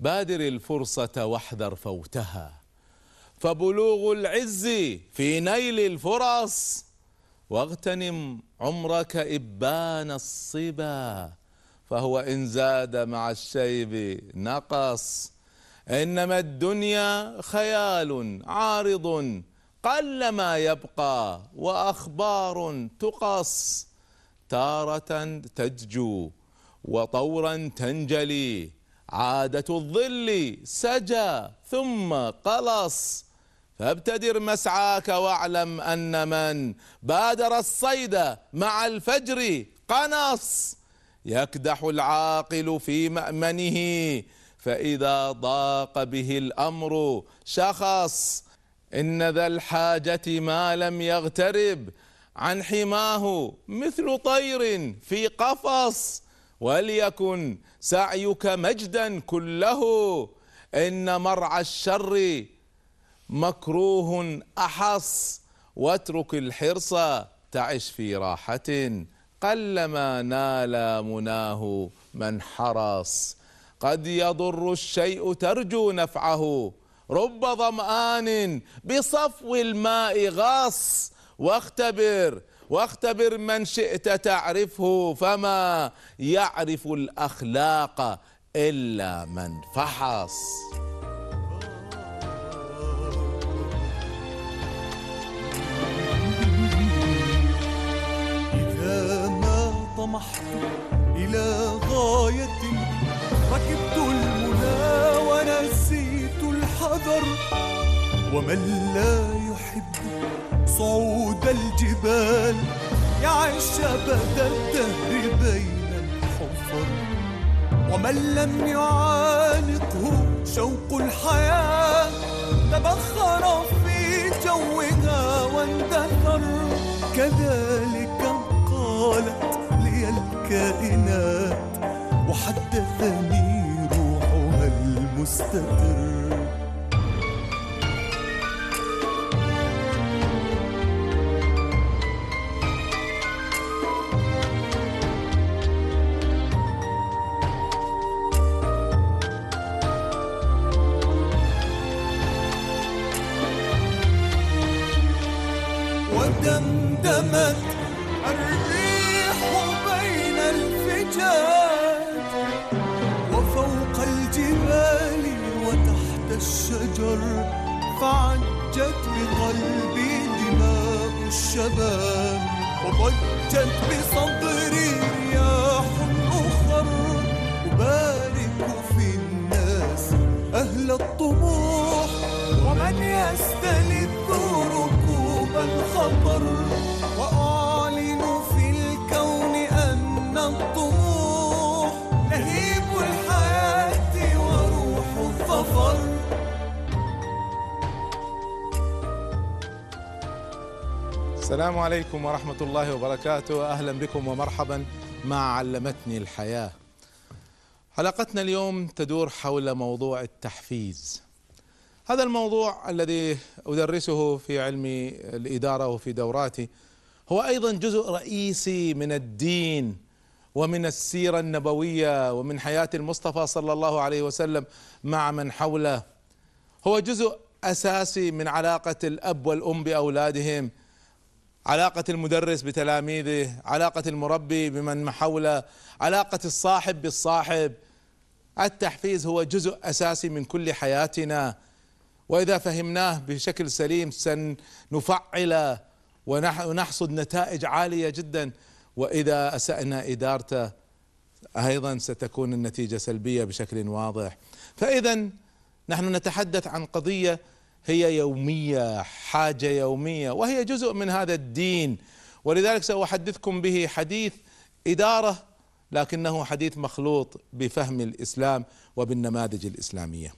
بادر الفرصة واحذر فوتها. فبلوغ العز في نيل الفرص واغتنم عمرك إبان الصبا. فهو إن زاد مع الشيب نقص. إنما الدنيا خيال عارض قل ما يبقى وأخبار تقص. تارة تجلو وطورا تنجلي عادة الظل سجى ثم قلص. فابتدر مسعاك واعلم أن من بادر الصيد مع الفجر قنص. يكدح العاقل في مأمنه فإذا ضاق به الأمر شخص. إن ذا الحاجة ما لم يغترب عن حماه مثل طير في قفص. وليكن سعيك مجدا كله إن مرعى الشر مكروه أحص واترك الحرص تعش في راحة قلما نال مناه من حرص. قد يضر الشيء ترجو نفعه رب ظمآن بصفو الماء غاص واختبر واختبر من شئت تعرفه فما يعرف الأخلاق إلا من فحص. إذا ما طمحت إلى غاية ركبت المنى ونسيت الحذر ومن لا صعود الجبال يعيش أبد الدهر بين الحفر. ومن لم يعانقه شوق الحياة تبخر في جوها واندثر. كذلك قالت لي الكائنات وحدثني روحها المستتر. الشباب وضجت بصدري رياح أخر. أبارك في الناس أهل الطموح. ومن يستلذ ركوب الخطر وأعلن في الكون أن الطموح السلام عليكم ورحمة الله وبركاته. أهلا بكم ومرحبا مع علمتني الحياة. حلقتنا اليوم تدور حول موضوع التحفيز. هذا الموضوع الذي أدرسه في علم الإدارة وفي دوراتي هو أيضا جزء رئيسي من الدين ومن السيرة النبوية ومن حياة المصطفى صلى الله عليه وسلم مع من حوله. هو جزء أساسي من علاقة الأب والأم بأولادهم علاقة المدرس بتلاميذه علاقة المربي بمن حوله علاقة الصاحب بالصاحب. التحفيز هو جزء أساسي من كل حياتنا. وإذا فهمناه بشكل سليم سنفعله ونحصد نتائج عالية جدا. وإذا أسأنا إدارته أيضا ستكون النتيجة سلبية بشكل واضح. فإذا نحن نتحدث عن قضية هي يومية حاجة يومية وهي جزء من هذا الدين. ولذلك سأحدثكم به حديث إدارة لكنه حديث مخلوط بفهم الإسلام وبالنماذج الإسلامية.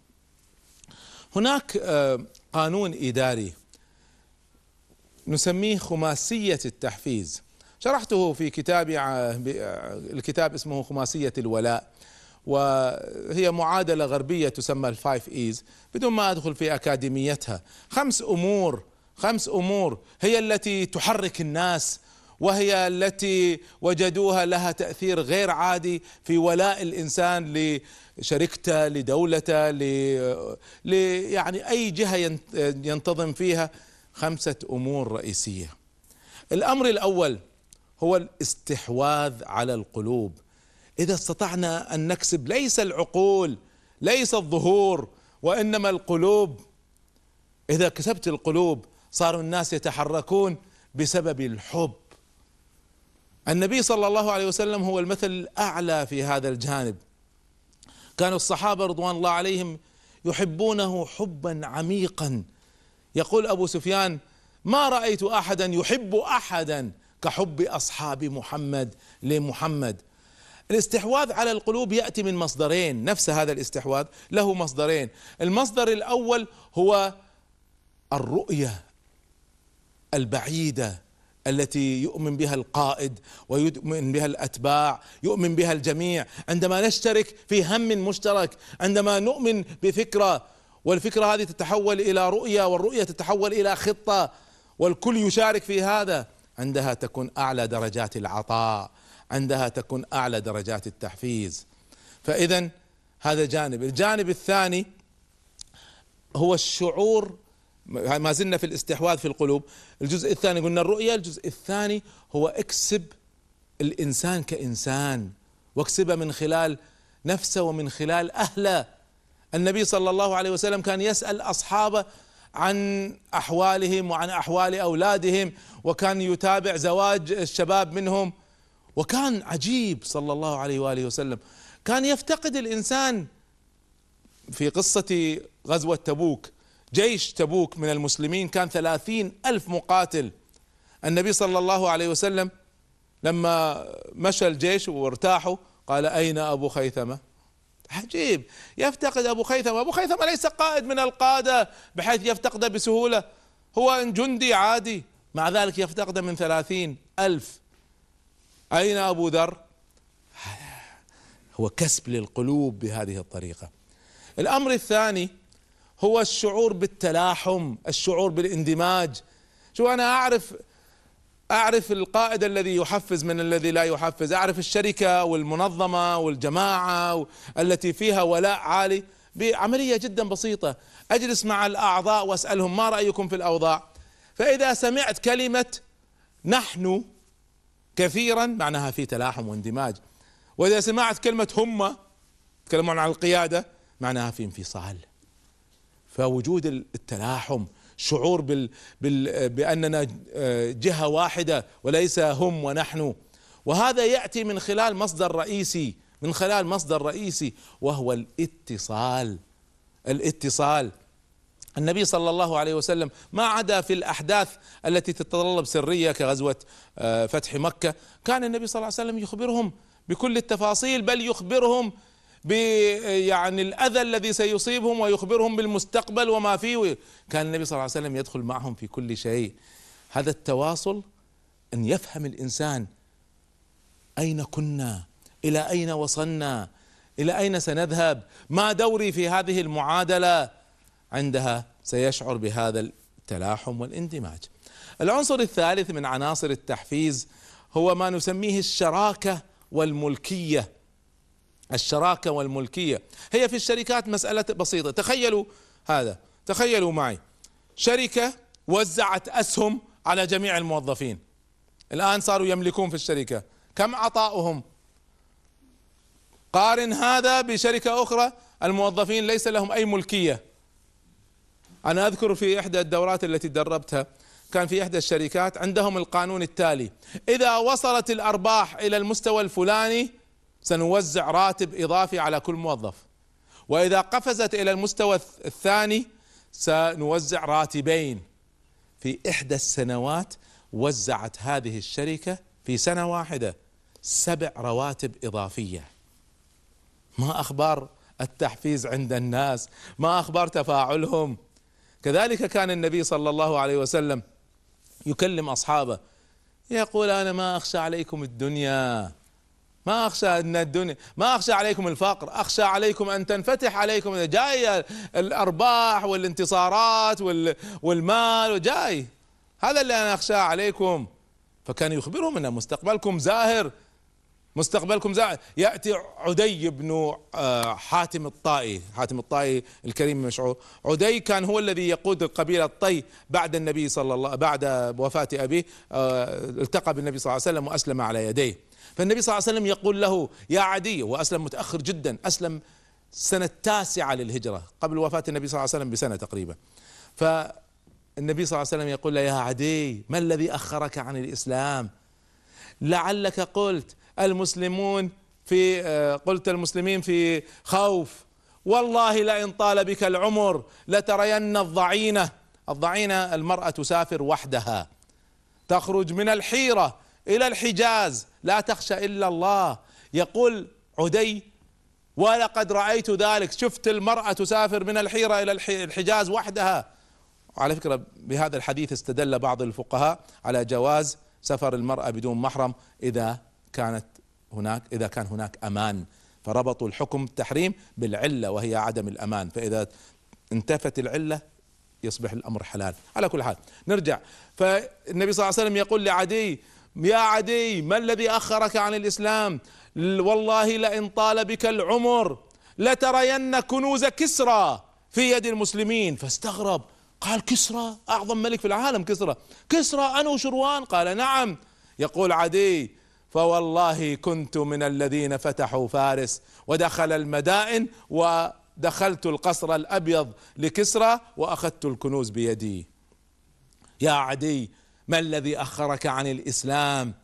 هناك قانون إداري نسميه خماسية التحفيز. شرحته في كتابي الكتاب اسمه خماسية الولاء. وهي معادلة غربية تسمى ال five ايز بدون ما أدخل في أكاديميتها خمس أمور خمس أمور هي التي تحرك الناس وهي التي وجدوها لها تأثير غير عادي في ولاء الإنسان لشركته لدولته ل... يعني أي جهة ينتظم فيها خمسة أمور رئيسية. الأمر الأول هو الاستحواذ على القلوب. إذا استطعنا أن نكسب ليس العقول ليس الظهور وإنما القلوب. إذا كسبت القلوب صاروا الناس يتحركون بسبب الحب. النبي صلى الله عليه وسلم هو المثل الأعلى في هذا الجانب. كانوا الصحابة رضوان الله عليهم يحبونه حبا عميقا. يقول أبو سفيان ما رأيت احدا يحب احدا كحب أصحاب محمد لمحمد. الاستحواذ على القلوب يأتي من مصدرين نفس هذا الاستحواذ له مصدرين. المصدر الأول هو الرؤية البعيدة التي يؤمن بها القائد ويؤمن بها الأتباع يؤمن بها الجميع. عندما نشترك في هم مشترك عندما نؤمن بفكرة والفكرة هذه تتحول إلى رؤية والرؤية تتحول إلى خطة والكل يشارك في هذا عندها تكون أعلى درجات العطاء. عندها تكون أعلى درجات التحفيز. فاذا هذا جانب. الجانب الثاني هو الشعور ما زلنا في الاستحواذ في القلوب. الجزء الثاني قلنا الرؤية الجزء الثاني هو اكسب الإنسان كإنسان واكسبه من خلال نفسه ومن خلال أهله. النبي صلى الله عليه وسلم كان يسأل أصحابه عن أحوالهم وعن أحوال أولادهم وكان يتابع زواج الشباب منهم. وكان عجيب صلى الله عليه وآله وسلم. كان يفتقد الإنسان في قصة غزوة تبوك. جيش تبوك من المسلمين كان ثلاثين ألف مقاتل. النبي صلى الله عليه وسلم لما مشى الجيش وارتاحوا قال أين أبو خيثمة؟ عجيب. يفتقد أبو خيثمة. أبو خيثمة ليس قائد من القادة بحيث يفتقده بسهولة. هو جندي عادي. مع ذلك يفتقده من ثلاثين ألف أين أبو ذر؟ هو كسب للقلوب بهذه الطريقة. الأمر الثاني هو الشعور بالتلاحم الشعور بالاندماج. شو أنا أعرف أعرف القائد الذي يحفز من الذي لا يحفز. أعرف الشركة والمنظمة والجماعة التي فيها ولاء عالي بعملية جدا بسيطة. أجلس مع الأعضاء وأسألهم ما رأيكم في الأوضاع؟ فإذا سمعت كلمة نحن كثيرا معناها في تلاحم واندماج. وإذا سمعت كلمة هم تكلمون عن القيادة معناها في انفصال. فوجود التلاحم شعور بال بال بأننا آه، جهة واحدة وليس هم ونحن. وهذا يأتي من خلال مصدر رئيسي من خلال مصدر رئيسي وهو الاتصال. الاتصال. النبي صلى الله عليه وسلم ما عدا في الأحداث التي تتطلب سرية كغزوة آه، فتح مكة كان النبي صلى الله عليه وسلم يخبرهم بكل التفاصيل بل يخبرهم يعني الأذى الذي سيصيبهم ويخبرهم بالمستقبل وما فيه. كان النبي صلى الله عليه وسلم يدخل معهم في كل شيء. هذا التواصل أن يفهم الإنسان أين كنا إلى أين وصلنا إلى أين سنذهب ما دوري في هذه المعادلة. عندها سيشعر بهذا التلاحم والاندماج العنصر الثالث من عناصر التحفيز هو ما نسميه الشراكة والملكية. الشراكة والملكية. هي في الشركات مسألة بسيطة. تخيلوا هذا. تخيلوا معي. شركة وزعت أسهم على جميع الموظفين. الآن صاروا يملكون في الشركة. كم عطاؤهم؟ قارن هذا بشركة أخرى. الموظفين ليس لهم أي ملكية. أنا أذكر في إحدى الدورات التي دربتها كان في إحدى الشركات عندهم القانون التالي إذا وصلت الأرباح إلى المستوى الفلاني سنوزع راتب إضافي على كل موظف. وإذا قفزت إلى المستوى الثاني سنوزع راتبين. في إحدى السنوات وزعت هذه الشركة في سنة واحدة سبع رواتب إضافية. ما أخبار التحفيز عند الناس؟ ما أخبار تفاعلهم؟ كذلك كان النبي صلى الله عليه وسلم يكلم أصحابه يقول أنا ما أخشى عليكم الدنيا ما أخشى أن الدنيا ما أخشى عليكم الفقر أخشى عليكم أن تنفتح عليكم جاي الأرباح والانتصارات والمال وجاي. هذا اللي أنا اخشاه عليكم. فكان يخبرهم إن مستقبلكم زاهر. مستقبلكم زاهر يأتي عدي بن آه، حاتم الطائي حاتم الطائي الكريم مشعور عدي كان هو الذي يقود قبيلة الطي بعد النبي صلى الله بعد وفاة أبيه آه، التقى بالنبي صلى الله عليه وسلم وأسلم على يديه. فالنبي صلى الله عليه وسلم يقول له يا عدي واسلم متأخر جدا أسلم السنة التاسعة للهجرة قبل وفاة النبي صلى الله عليه وسلم بسنة تقريبا. فالنبي صلى الله عليه وسلم يقول له يا عدي ما الذي أخرك عن الإسلام؟ لعلك قلت المسلمون في آه، قلت المسلمين في خوف. والله لئن طال بك العمر لترين الضعينة. الضعينة المرأة تسافر وحدها. تخرج من الحيرة إلى الحجاز. لا تخشى إلا الله. يقول عدي ولقد رأيت ذلك. شفت المرأة تسافر من الحيرة إلى الحجاز وحدها. على فكرة بهذا الحديث استدل بعض الفقهاء على جواز سفر المرأة بدون محرم إذا كانت هناك إذا كان هناك أمان فربطوا الحكم التحريم بالعلة وهي عدم الأمان. فإذا انتفت العلة يصبح الأمر حلال. على كل حال نرجع. فالنبي صلى الله عليه وسلم يقول لعدي يا عدي ما الذي أخرك عن الإسلام؟ والله لئن طال بك العمر لترين كنوز كسرى في يد المسلمين. فاستغرب قال كسرى؟ أعظم ملك في العالم كسرى. كسرى انو شروان قال نعم. يقول عدي فوالله كنت من الذين فتحوا فارس ودخل المدائن ودخلت القصر الأبيض لكسرى وأخذت الكنوز بيدي. يا عدي ما الذي أخرك عن الإسلام؟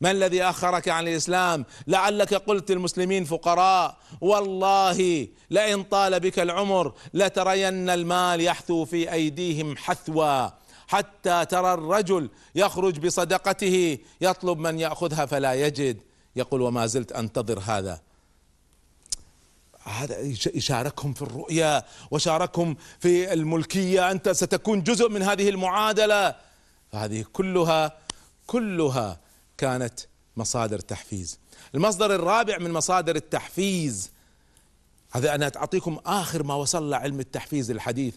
ما الذي أخرك عن الإسلام؟ لعلك قلت المسلمين فقراء والله لئن طال بك العمر لترين المال يحثو في أيديهم حثوا. حتى ترى الرجل يخرج بصدقته يطلب من يأخذها فلا يجد. يقول وما زلت أنتظر هذا. هذا يشاركهم في الرؤيا وشاركهم في الملكية. أنت ستكون جزء من هذه المعادلة. فهذه كلها كلها كانت مصادر تحفيز. المصدر الرابع من مصادر التحفيز هذا أنا أعطيكم آخر ما وصل علم التحفيز الحديث.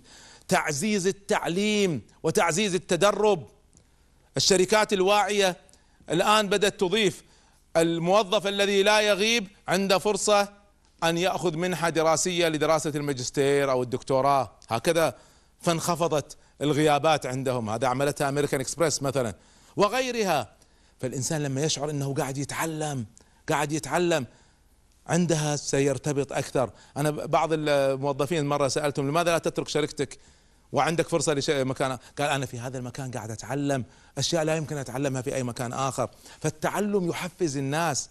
تعزيز التعليم وتعزيز التدرب. الشركات الواعية الآن بدأت تضيف الموظف الذي لا يغيب عنده فرصة أن يأخذ منحة دراسية لدراسة الماجستير أو الدكتوراه. هكذا فانخفضت الغيابات عندهم. هذا عملتها امريكان اكسبريس مثلا. وغيرها. فالإنسان لما يشعر أنه قاعد يتعلم قاعد يتعلم عندها سيرتبط أكثر. أنا بعض الموظفين مرة سألتهم لماذا لا تترك شركتك؟ وعندك فرصة لمكان قال أنا في هذا المكان قاعد أتعلم أشياء لا يمكن أتعلمها في أي مكان آخر. فالتعلم يحفز الناس.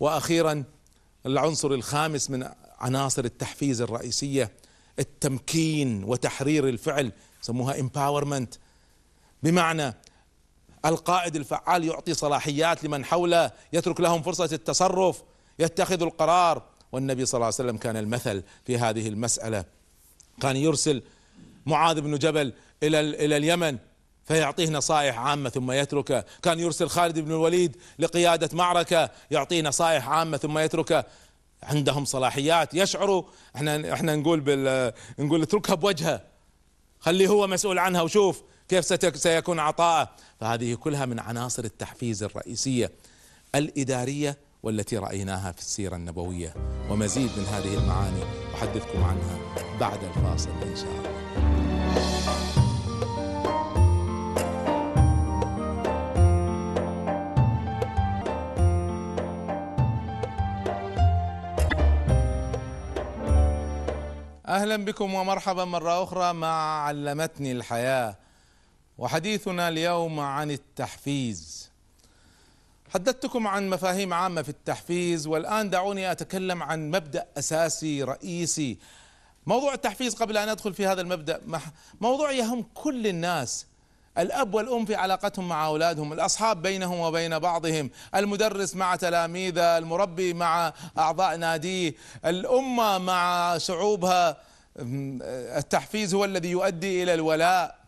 وأخيرا العنصر الخامس من عناصر التحفيز الرئيسية التمكين وتحرير الفعل يسموها empowerment. بمعنى القائد الفعال يعطي صلاحيات لمن حوله يترك لهم فرصة التصرف يتخذ القرار. والنبي صلى الله عليه وسلم كان المثل في هذه المسألة. كان يرسل معاذ بن جبل إلى إلى اليمن فيعطيه نصائح عامة ثم يتركه. كان يرسل خالد بن الوليد لقيادة معركة يعطيه نصائح عامة ثم يتركه. عندهم صلاحيات يشعروا إحنا إحنا نقول بال نقول اتركها بوجهه. خليه هو مسؤول عنها وشوف كيف سيكون عطاءه. فهذه كلها من عناصر التحفيز الرئيسية الإدارية والتي رأيناها في السيرة النبوية. ومزيد من هذه المعاني أحدثكم عنها بعد الفاصل إن شاء الله. أهلا بكم ومرحبا مرة أخرى مع علمتني الحياة وحديثنا اليوم عن التحفيز. حدثتكم عن مفاهيم عامة في التحفيز والآن دعوني أتكلم عن مبدأ أساسي رئيسي. موضوع التحفيز قبل أن أدخل في هذا المبدأ موضوع يهم كل الناس. الأب والأم في علاقتهم مع أولادهم الأصحاب بينهم وبين بعضهم المدرس مع تلاميذه المربي مع أعضاء ناديه الأمة مع شعوبها. التحفيز هو الذي يؤدي إلى الولاء.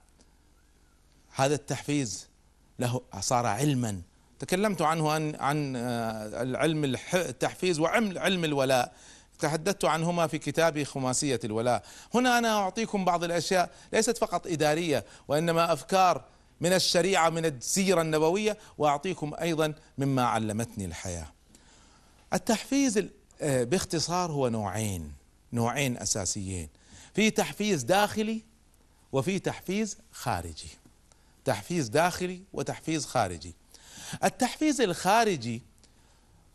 هذا التحفيز له صار علما. تكلمت عنه عن عن آه، العلم التحفيز وعلم علم الولاء. تحدثت عنهما في كتابي خماسية الولاء. هنا أنا أعطيكم بعض الأشياء ليست فقط إدارية وإنما أفكار من الشريعة من السيرة النبوية وأعطيكم أيضا مما علمتني الحياة. التحفيز آه، باختصار هو نوعين. نوعين أساسيين. في تحفيز داخلي وفي تحفيز خارجي. تحفيز داخلي وتحفيز خارجي. التحفيز الخارجي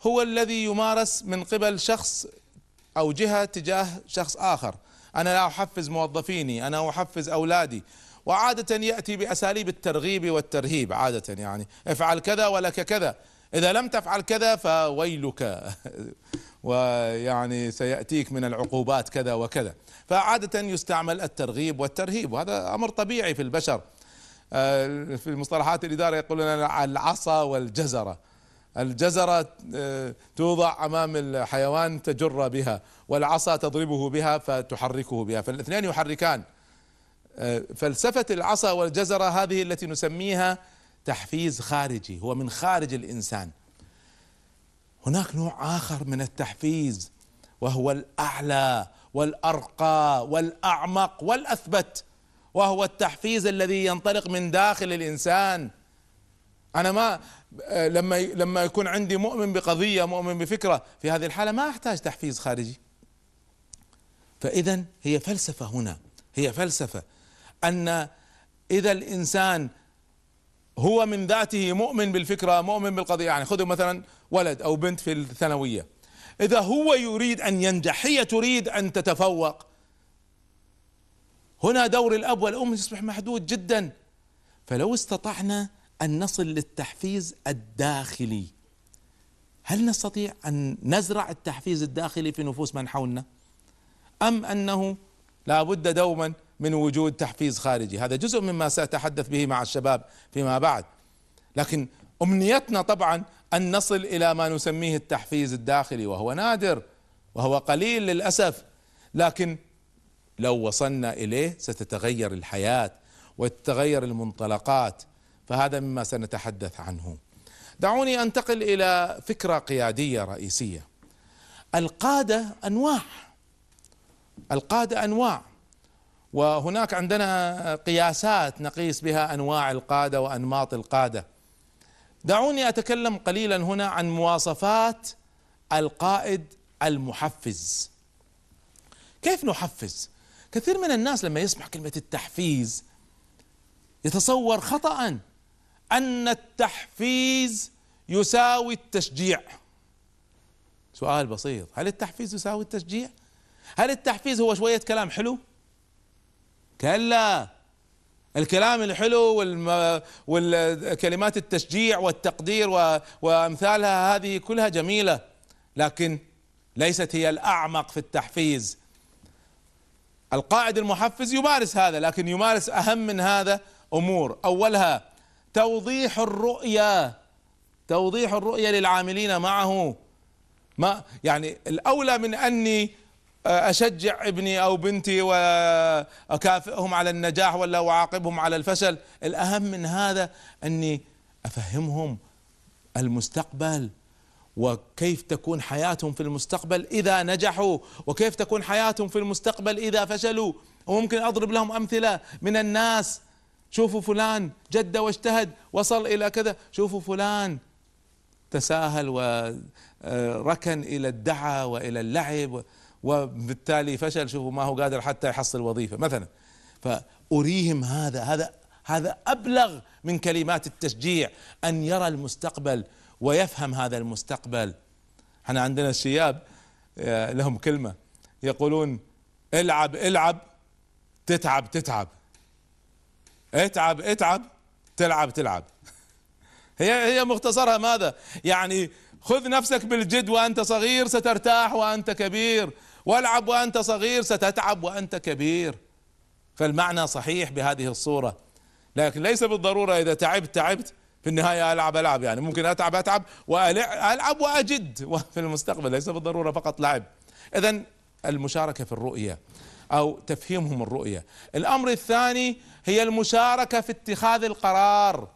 هو الذي يمارس من قبل شخص أو جهة تجاه شخص آخر. أنا لا أحفز موظفيني أنا أحفز أولادي. وعادة يأتي بأساليب الترغيب والترهيب عادة يعني. افعل كذا ولك كذا. إذا لم تفعل كذا فويلك. ويعني سيأتيك من العقوبات كذا وكذا. فعادة يستعمل الترغيب والترهيب وهذا أمر طبيعي في البشر. آه، في مصطلحات الإدارة يقولون العصا والجزرة. الجزرة آه، توضع أمام الحيوان تجر بها والعصا تضربه بها فتحركه بها. فالاثنين يحركان. آه، فلسفة العصا والجزرة هذه التي نسميها تحفيز خارجي هو من خارج الإنسان. هناك نوع آخر من التحفيز وهو الأعلى والأرقى والأعمق والأثبت وهو التحفيز الذي ينطلق من داخل الإنسان. أنا ما لما لما يكون عندي مؤمن بقضية مؤمن بفكرة في هذه الحالة ما أحتاج تحفيز خارجي. فاذا هي فلسفة هنا هي فلسفة أن إذا الإنسان هو من ذاته مؤمن بالفكرة مؤمن بالقضية. يعني خذوا مثلا ولد أو بنت في الثانوية. إذا هو يريد أن ينجح هي تريد أن تتفوق. هنا دور الأب والأم يصبح محدود جدا. فلو استطعنا أن نصل للتحفيز الداخلي هل نستطيع أن نزرع التحفيز الداخلي في نفوس من حولنا؟ أم أنه لا بد دوما من وجود تحفيز خارجي. هذا جزء مما سأتحدث به مع الشباب فيما بعد. لكن أمنيتنا طبعا أن نصل إلى ما نسميه التحفيز الداخلي وهو نادر وهو قليل للأسف. لكن لو وصلنا إليه ستتغير الحياة وتتغير المنطلقات فهذا مما سنتحدث عنه. دعوني أنتقل إلى فكرة قيادية رئيسية. القادة أنواع. القادة أنواع. وهناك عندنا قياسات نقيس بها أنواع القادة وأنماط القادة. دعوني أتكلم قليلا هنا عن مواصفات القائد المحفز. كيف نحفز؟ كثير من الناس لما يسمع كلمة التحفيز يتصور خطأ أن التحفيز يساوي التشجيع. سؤال بسيط. هل التحفيز يساوي التشجيع؟ هل التحفيز هو شوية كلام حلو؟ كلا الكلام الحلو. والكلمات التشجيع والتقدير. وأمثالها هذه كلها جميلة لكن ليست هي الأعمق في التحفيز القائد المحفز يمارس هذا لكن يمارس أهم من هذا أمور أولها توضيح الرؤيا توضيح الرؤيا للعاملين معه ما يعني الأولى من أني أشجع ابني أو بنتي وأكافئهم على النجاح ولا أعاقبهم على الفشل. الأهم من هذا أني أفهمهم المستقبل وكيف تكون حياتهم في المستقبل إذا نجحوا وكيف تكون حياتهم في المستقبل إذا فشلوا. وممكن أضرب لهم أمثلة من الناس. شوفوا فلان جد واجتهد وصل إلى كذا. شوفوا فلان تساهل وركن إلى الدعى وإلى اللعب. وبالتالي فشل شوفوا ما هو قادر حتى يحصل وظيفة. مثلا فأريهم هذا هذا هذا أبلغ من كلمات التشجيع أن يرى المستقبل ويفهم هذا المستقبل. إحنا عندنا الشياب آه، لهم كلمة يقولون العب العب تتعب تتعب. اتعب اتعب تلعب تلعب. هي هي مختصرها ماذا؟ يعني خذ نفسك بالجد وأنت صغير سترتاح وأنت كبير. والعب وأنت صغير ستتعب وأنت كبير. فالمعنى صحيح بهذه الصورة. لكن ليس بالضرورة إذا تعبت تعبت. في النهاية ألعب ألعب. يعني ممكن أتعب أتعب. والعب وأجد. في المستقبل ليس بالضرورة فقط لعب. اذا المشاركة في الرؤية أو تفهيمهم الرؤية. الأمر الثاني هي المشاركة في اتخاذ القرار.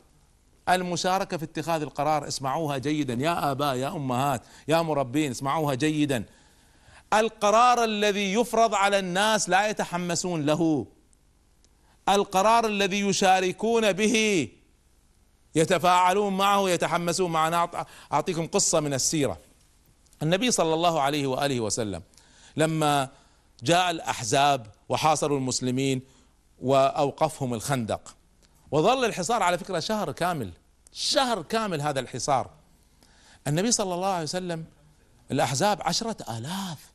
المشاركة في اتخاذ القرار. اسمعوها جيدا. يا آباء يا أمهات يا مربين اسمعوها جيدا. القرار الذي يفرض على الناس لا يتحمسون له. القرار الذي يشاركون به يتفاعلون معه يتحمسون معه. أعطيكم قصة من السيرة. النبي صلى الله عليه وآله وسلم لما جاء الأحزاب وحاصروا المسلمين وأوقفهم الخندق وظل الحصار على فكرة شهر كامل شهر كامل هذا الحصار. النبي صلى الله عليه وسلم الأحزاب عشرة آلاف.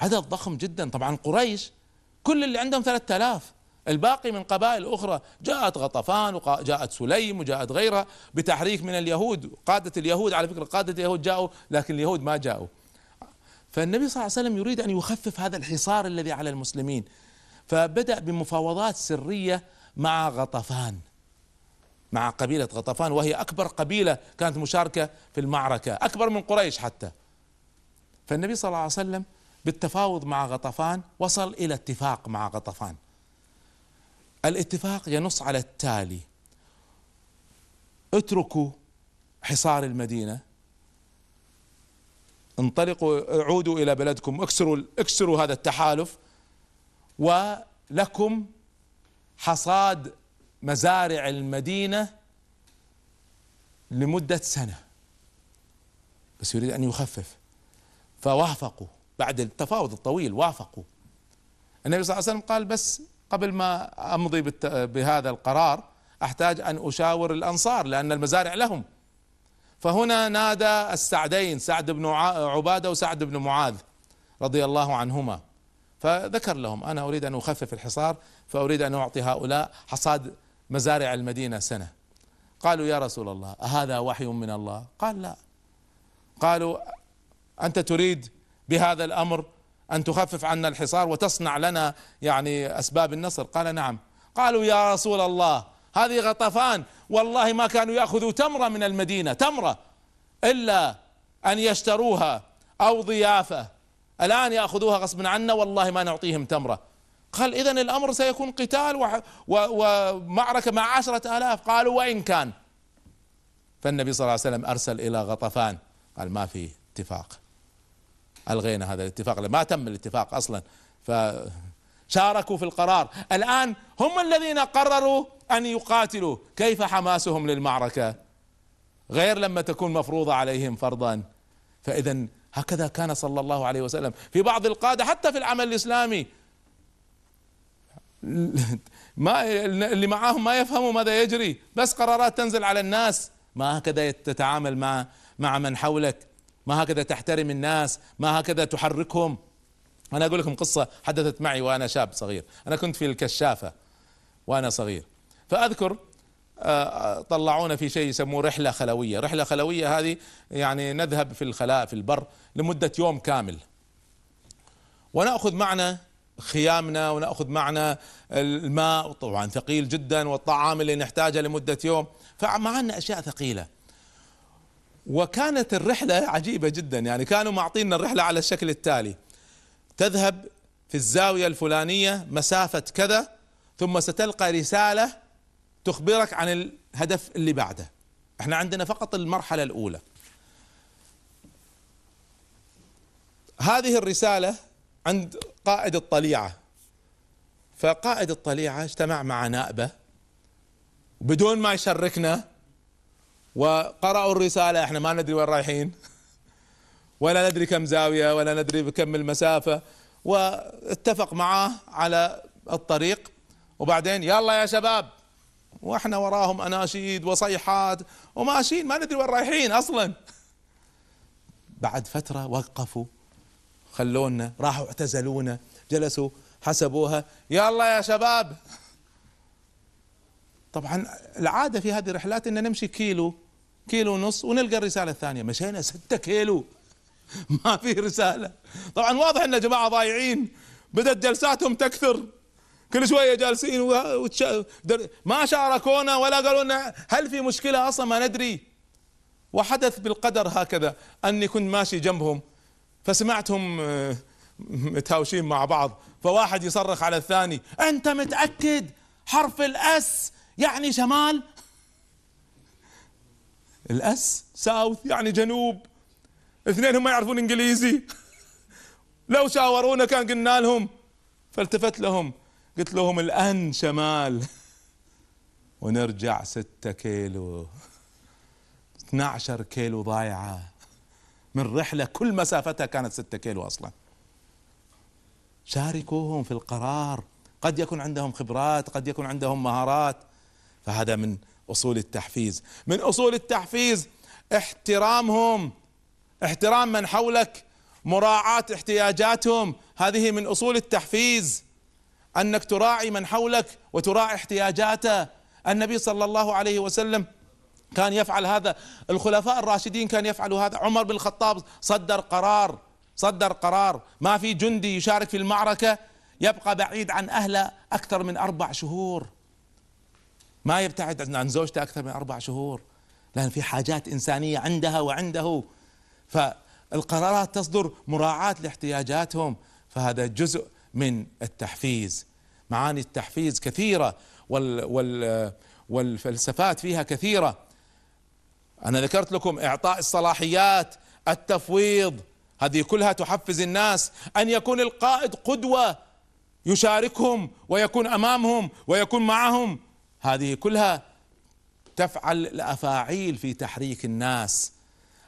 عدد ضخم جدا. طبعا قريش كل اللي عندهم ثلاثة آلاف. الباقي من قبائل أخرى جاءت غطفان وجاءت سليم وجاءت غيرها بتحريك من اليهود. قادة اليهود على فكرة قادة اليهود جاءوا لكن اليهود ما جاءوا. فالنبي صلى الله عليه وسلم يريد أن يخفف هذا الحصار الذي على المسلمين. فبدأ بمفاوضات سرية مع غطفان مع قبيلة غطفان وهي أكبر قبيلة كانت مشاركة في المعركة أكبر من قريش حتى. فالنبي صلى الله عليه وسلم بالتفاوض مع غطفان وصل إلى اتفاق مع غطفان. الاتفاق ينص على التالي اتركوا حصار المدينة انطلقوا عودوا إلى بلدكم اكسروا اكسروا هذا التحالف ولكم حصاد مزارع المدينة لمدة سنة. بس يريد أن يخفف. فوافقوا. بعد التفاوض الطويل وافقوا. النبي صلى الله عليه وسلم قال بس قبل ما أمضي بهذا القرار أحتاج أن أشاور الأنصار لأن المزارع لهم. فهنا نادى السعدين سعد بن عبادة وسعد بن معاذ رضي الله عنهما. فذكر لهم أنا أريد أن أخفف الحصار فأريد أن أعطي هؤلاء حصاد مزارع المدينة سنة. قالوا يا رسول الله أهذا وحي من الله؟ قال لا. قالوا أنت تريد بهذا الأمر أن تخفف عنا الحصار وتصنع لنا يعني أسباب النصر؟ قال نعم. قالوا يا رسول الله هذه غطفان. والله ما كانوا يأخذوا تمرة من المدينة تمرة إلا أن يشتروها أو ضيافة. الآن يأخذوها غصبا عنا والله ما نعطيهم تمرة. قال إذا الأمر سيكون قتال ومعركة مع عشرة آلاف. قالوا وإن كان. فالنبي صلى الله عليه وسلم أرسل إلى غطفان. قال ما في اتفاق. ألغينا هذا الاتفاق ما تم الاتفاق أصلا. فشاركوا في القرار. الآن هم الذين قرروا أن يقاتلوا. كيف حماسهم للمعركة؟ غير لما تكون مفروضة عليهم فرضا. فاذا هكذا كان صلى الله عليه وسلم. في بعض القادة حتى في العمل الإسلامي. ما اللي معاهم ما يفهموا ماذا يجري. بس قرارات تنزل على الناس. ما هكذا تتعامل مع مع من حولك. ما هكذا تحترم الناس ما هكذا تحركهم. أنا أقول لكم قصة حدثت معي وأنا شاب صغير. أنا كنت في الكشافة وأنا صغير. فأذكر آه، آه، طلعونا في شيء يسموه رحلة خلوية. رحلة خلوية هذه يعني نذهب في الخلاء في البر لمدة يوم كامل. ونأخذ معنا خيامنا ونأخذ معنا الماء طبعا ثقيل جدا والطعام اللي نحتاجه لمدة يوم. فمعنا أشياء ثقيلة وكانت الرحلة عجيبة جدا. يعني كانوا معطينا الرحلة على الشكل التالي. تذهب في الزاوية الفلانية مسافة كذا ثم ستلقى رسالة تخبرك عن الهدف اللي بعده. إحنا عندنا فقط المرحلة الأولى. هذه الرسالة عند قائد الطليعة. فقائد الطليعة اجتمع مع نائبة. بدون ما يشركنا وقرأوا الرسالة. إحنا ما ندري وين رايحين. ولا ندري كم زاوية ولا ندري بكم المسافة. واتفق معاه على الطريق. وبعدين يلا يا شباب. وإحنا وراهم أناشيد وصيحات. وماشيين. ما ندري وين رايحين أصلا. بعد فترة وقفوا. خلونا راحوا اعتزلونا جلسوا حسبوها. يلا يا شباب. طبعا العادة في هذه الرحلات إن نمشي كيلو. كيلو ونص ونلقى الرسالة الثانية. مشينا ستة كيلو. ما في رسالة. طبعا واضح إن جماعة ضايعين. بدأت جلساتهم تكثر. كل شوية جالسين وتش... ما شاركونا ولا قالوا لنا هل في مشكلة أصلا؟ ما ندري. وحدث بالقدر هكذا. أني كنت ماشي جنبهم. فسمعتهم آه، متهاوشين مع بعض. فواحد يصرخ على الثاني أنت متأكد؟ حرف الأس يعني شمال؟ الأس ساوث يعني جنوب. اثنين هم ما يعرفون إنجليزي. لو شاورونا كان قلنا لهم. فالتفت لهم. قلت لهم الآن شمال. ونرجع ستة كيلو. 12 كيلو ضايعة. من رحلة كل مسافتها كانت ستة كيلو أصلا. شاركوهم في القرار. قد يكون عندهم خبرات قد يكون عندهم مهارات. فهذا من أصول التحفيز. من أصول التحفيز احترامهم. احترام من حولك مراعاة احتياجاتهم. هذه من أصول التحفيز. أنك تراعي من حولك وتراعي احتياجاته. النبي صلى الله عليه وسلم كان يفعل هذا. الخلفاء الراشدين كان يفعلوا هذا. عمر بن الخطاب صدر قرار صدر قرار. ما في جندي يشارك في المعركة يبقى بعيد عن أهله أكثر من أربع شهور. ما يبتعد عن زوجته أكثر من أربع شهور لأن في حاجات إنسانية عندها وعنده. فالقرارات تصدر مراعاة لاحتياجاتهم فهذا جزء من التحفيز. معاني التحفيز كثيرة وال وال والفلسفات فيها كثيرة. أنا ذكرت لكم إعطاء الصلاحيات التفويض. هذه كلها تحفز الناس أن يكون القائد قدوة يشاركهم ويكون أمامهم ويكون معهم. هذه كلها تفعل الأفاعيل في تحريك الناس.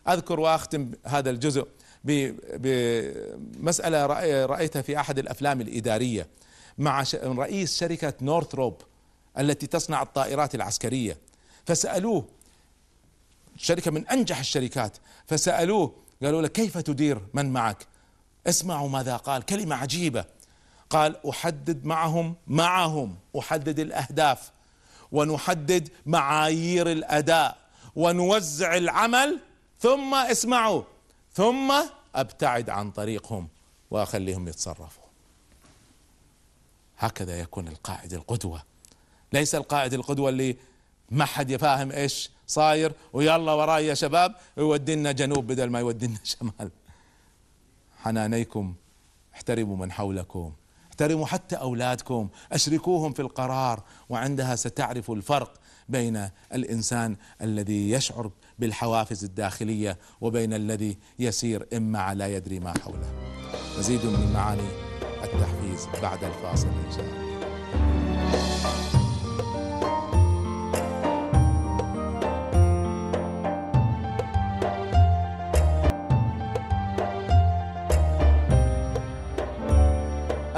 أذكر وأختم هذا الجزء بمسألة رأيتها في أحد الأفلام الإدارية مع رئيس شركة نورثروب التي تصنع الطائرات العسكرية. فسألوه شركة من أنجح الشركات فسألوه قالوا له كيف تدير من معك؟ اسمعوا ماذا قال كلمة عجيبة. قال أحدد معهم معهم أحدد الأهداف. ونحدد معايير الأداء ونوزع العمل ثم اسمعوا ثم أبتعد عن طريقهم وأخليهم يتصرفوا. هكذا يكون القائد القدوة. ليس القائد القدوة اللي ما حد يفاهم إيش صاير ويلا وراي يا شباب يودينا جنوب بدل ما يودينا شمال. حنانيكم احترموا من حولكم. احترموا حتى أولادكم. أشركوهم في القرار وعندها ستعرفوا الفرق بين الإنسان الذي يشعر بالحوافز الداخلية وبين الذي يسير إما لا يدري ما حوله. مزيد من معاني التحفيز بعد الفاصل إن شاء الله.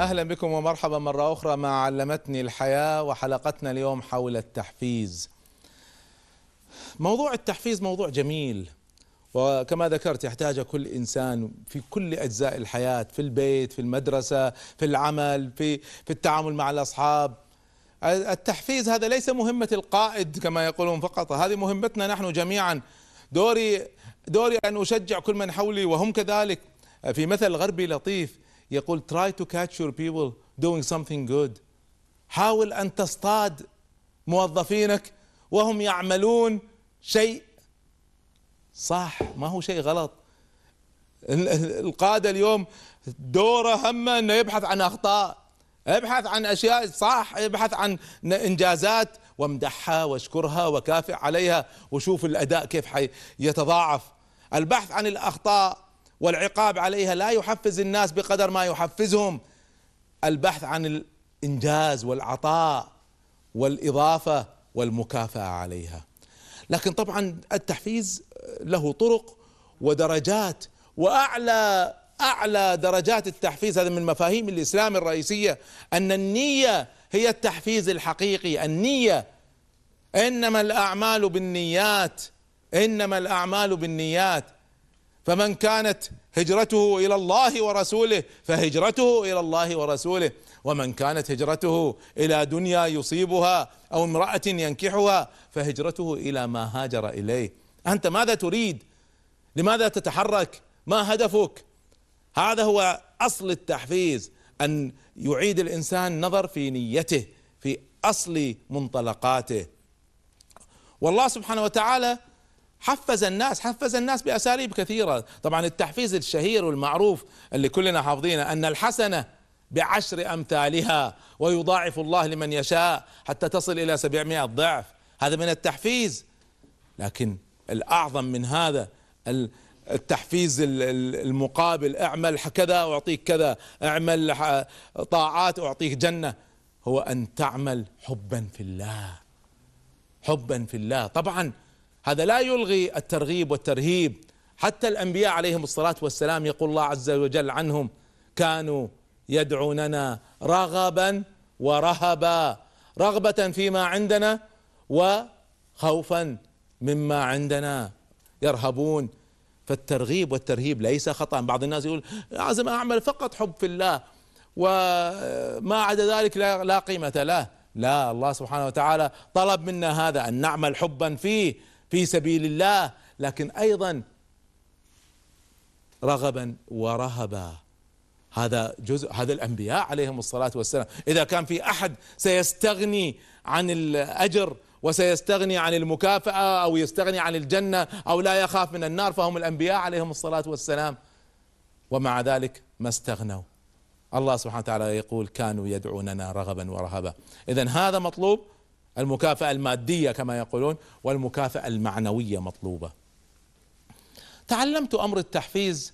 أهلا بكم ومرحبا مرة أخرى مع علمتني الحياة وحلقتنا اليوم حول التحفيز. موضوع التحفيز موضوع جميل وكما ذكرت يحتاج كل إنسان في كل أجزاء الحياة في البيت في المدرسة في العمل في في التعامل مع الأصحاب. التحفيز هذا ليس مهمة القائد كما يقولون فقط هذه مهمتنا نحن جميعا. دوري دوري أن أشجع كل من حولي وهم كذلك. في مثل غربي لطيف يقول try to catch your people doing something good. حاول أن تصطاد موظفينك وهم يعملون شيء. صح ما هو شيء غلط. القادة اليوم دوره همه إنه يبحث عن أخطاء يبحث عن أشياء. صح يبحث عن إنجازات. وامدحها واشكرها وكافئ عليها وشوف الأداء كيف يتضاعف. البحث عن الأخطاء والعقاب عليها لا يحفز الناس بقدر ما يحفزهم. البحث عن الإنجاز والعطاء والإضافة والمكافأة عليها. لكن طبعا التحفيز له طرق ودرجات وأعلى أعلى درجات التحفيز هذا من مفاهيم الإسلام الرئيسية أن النية هي التحفيز الحقيقي. النية إنما الأعمال بالنيات إنما الأعمال بالنيات. فمن كانت هجرته إلى الله ورسوله فهجرته إلى الله ورسوله. ومن كانت هجرته إلى دنيا يصيبها أو امرأة ينكحها فهجرته إلى ما هاجر إليه. أنت ماذا تريد؟ لماذا تتحرك؟ ما هدفك؟ هذا هو أصل التحفيز أن يعيد الإنسان نظر في نيته في أصل منطلقاته. والله سبحانه وتعالى حفز الناس حفز الناس بأساليب كثيرة. طبعا التحفيز الشهير والمعروف اللي كلنا حافظينه أن الحسنة بعشر أمثالها ويضاعف الله لمن يشاء حتى تصل إلى سبعمائة ضعف. هذا من التحفيز. لكن الأعظم من هذا التحفيز المقابل اعمل كذا أعطيك كذا اعمل طاعات أعطيك جنة. هو أن تعمل حبا في الله. حبا في الله. طبعا هذا لا يلغي الترغيب والترهيب. حتى الأنبياء عليهم الصلاة والسلام يقول الله عز وجل عنهم كانوا يدعوننا رغبا ورهبا. رغبة فيما عندنا وخوفا مما عندنا يرهبون. فالترغيب والترهيب ليس خطأ. بعض الناس يقول لازم أعمل فقط حب في الله وما عدا ذلك لا قيمة له. لا الله سبحانه وتعالى طلب منا هذا أن نعمل حبا فيه. في سبيل الله لكن أيضا رغبا ورهبا. هذا جزء هذا الأنبياء عليهم الصلاة والسلام. إذا كان في أحد سيستغني عن الأجر وسيستغني عن المكافأة أو يستغني عن الجنة أو لا يخاف من النار فهم الأنبياء عليهم الصلاة والسلام. ومع ذلك ما استغنوا. الله سبحانه وتعالى يقول كانوا يدعوننا رغبا ورهبا. اذا هذا مطلوب المكافأة المادية كما يقولون والمكافأة المعنوية مطلوبة. تعلمت أمر التحفيز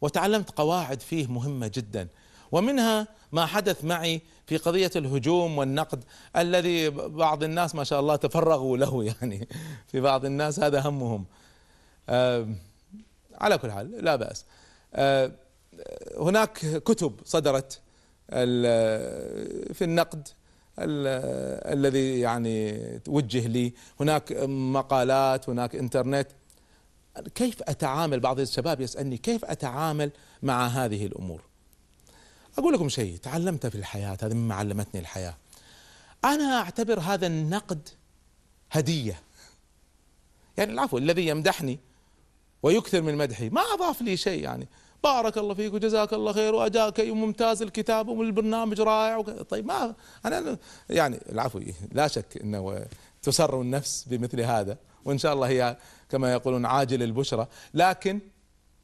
وتعلمت قواعد فيه مهمة جدا ومنها ما حدث معي في قضية الهجوم والنقد الذي بعض الناس ما شاء الله تفرغوا له يعني في بعض الناس هذا همهم. على كل حال لا بأس. آه هناك كتب صدرت في النقد الذي يعني توجه لي. هناك مقالات هناك إنترنت. كيف أتعامل؟ بعض الشباب يسألني كيف أتعامل مع هذه الأمور؟ أقول لكم شيء تعلمته في الحياة هذا مما علمتني الحياة. أنا أعتبر هذا النقد هدية. يعني العفو الذي يمدحني ويكثر من مدحي. ما أضاف لي شيء يعني. بارك الله فيك وجزاك الله خير وأجاك ممتاز الكتاب والبرنامج رائع طيب ما أنا يعني العفو لا شك إنه تسر النفس بمثل هذا وإن شاء الله هي كما يقولون عاجل البشرى. لكن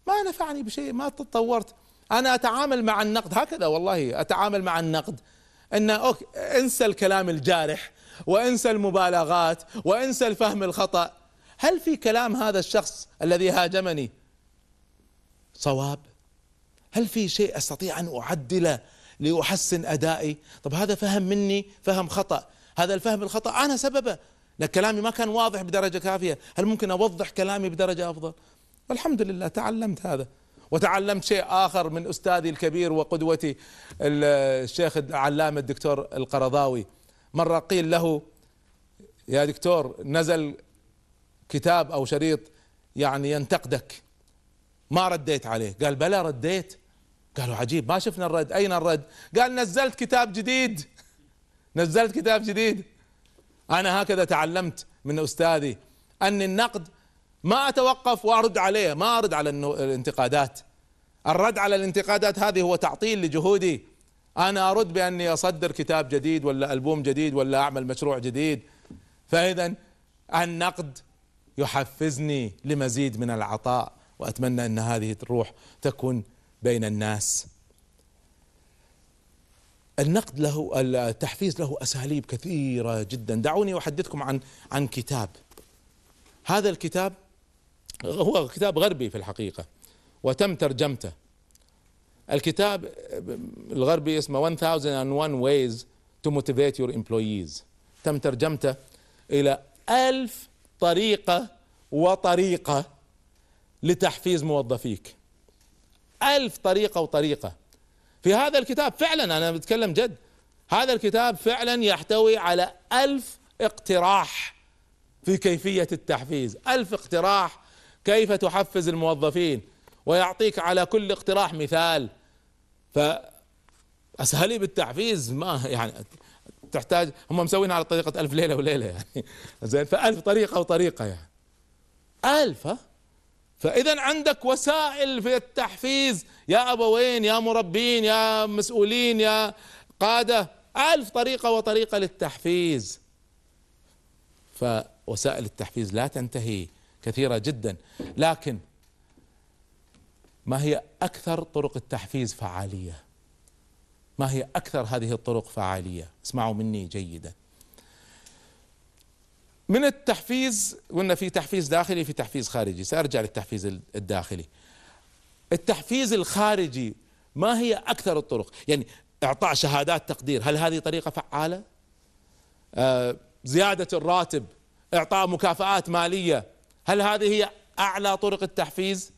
ما نفعني بشيء ما تطورت. أنا أتعامل مع النقد هكذا والله أتعامل مع النقد. إن أوكي انسى الكلام الجارح وانسى المبالغات وانسى الفهم الخطأ. هل في كلام هذا الشخص الذي هاجمني؟ صواب؟ هل في شيء أستطيع أن اعدله لأحسن أدائي؟ طب هذا فهم مني فهم خطأ. هذا الفهم الخطأ أنا سببه. لكن كلامي ما كان واضح بدرجة كافية. هل ممكن أوضح كلامي بدرجة أفضل؟ والحمد لله تعلمت هذا. وتعلمت شيء آخر من أستاذي الكبير وقدوتي الشيخ العلامة الدكتور القرضاوي. مرة قيل له يا دكتور نزل كتاب أو شريط يعني ينتقدك. ما رديت عليه. قال بلى رديت. قالوا عجيب ما شفنا الرد. أين الرد؟ قال نزلت كتاب جديد. نزلت كتاب جديد. أنا هكذا تعلمت من أستاذي أن النقد ما أتوقف وأرد عليه ما أرد على الانتقادات. الرد على الانتقادات هذه هو تعطيل لجهودي. أنا أرد بأني أصدر كتاب جديد ولا ألبوم جديد ولا أعمل مشروع جديد. فاذا النقد يحفزني لمزيد من العطاء. وأتمنى أن هذه الروح تكون بين الناس. النقد له التحفيز له أساليب كثيرة جدا. دعوني أحدثكم عن عن كتاب. هذا الكتاب هو كتاب غربي في الحقيقة وتم ترجمته. الكتاب الغربي اسمه 1001 ways to motivate your employees. تم ترجمته إلى ألف طريقة وطريقة. لتحفيز موظفيك. ألف طريقة وطريقة. في هذا الكتاب فعلا أنا بتكلم جد هذا الكتاب فعلا يحتوي على ألف اقتراح في كيفية التحفيز. ألف اقتراح كيف تحفز الموظفين ويعطيك على كل اقتراح مثال. فأسهلي التحفيز ما يعني تحتاج هم مسوينها على طريقة ألف ليلة وليلة يعني. زين فألف طريقة وطريقة يعني. ألف ها؟ فإذا عندك وسائل في التحفيز. يا أبوين يا مربين؟ يا مسؤولين؟ يا قادة؟ ألف طريقة وطريقة للتحفيز. فوسائل التحفيز لا تنتهي كثيرة جدا. لكن ما هي أكثر طرق التحفيز فعالية؟ ما هي أكثر هذه الطرق فعالية؟ اسمعوا مني جيدا. من التحفيز قلنا في تحفيز داخلي في تحفيز خارجي. سأرجع للتحفيز الداخلي. التحفيز الخارجي ما هي أكثر الطرق؟ يعني إعطاء شهادات تقدير هل هذه طريقة فعالة؟ آه زيادة الراتب إعطاء مكافآت مالية هل هذه هي أعلى طرق التحفيز؟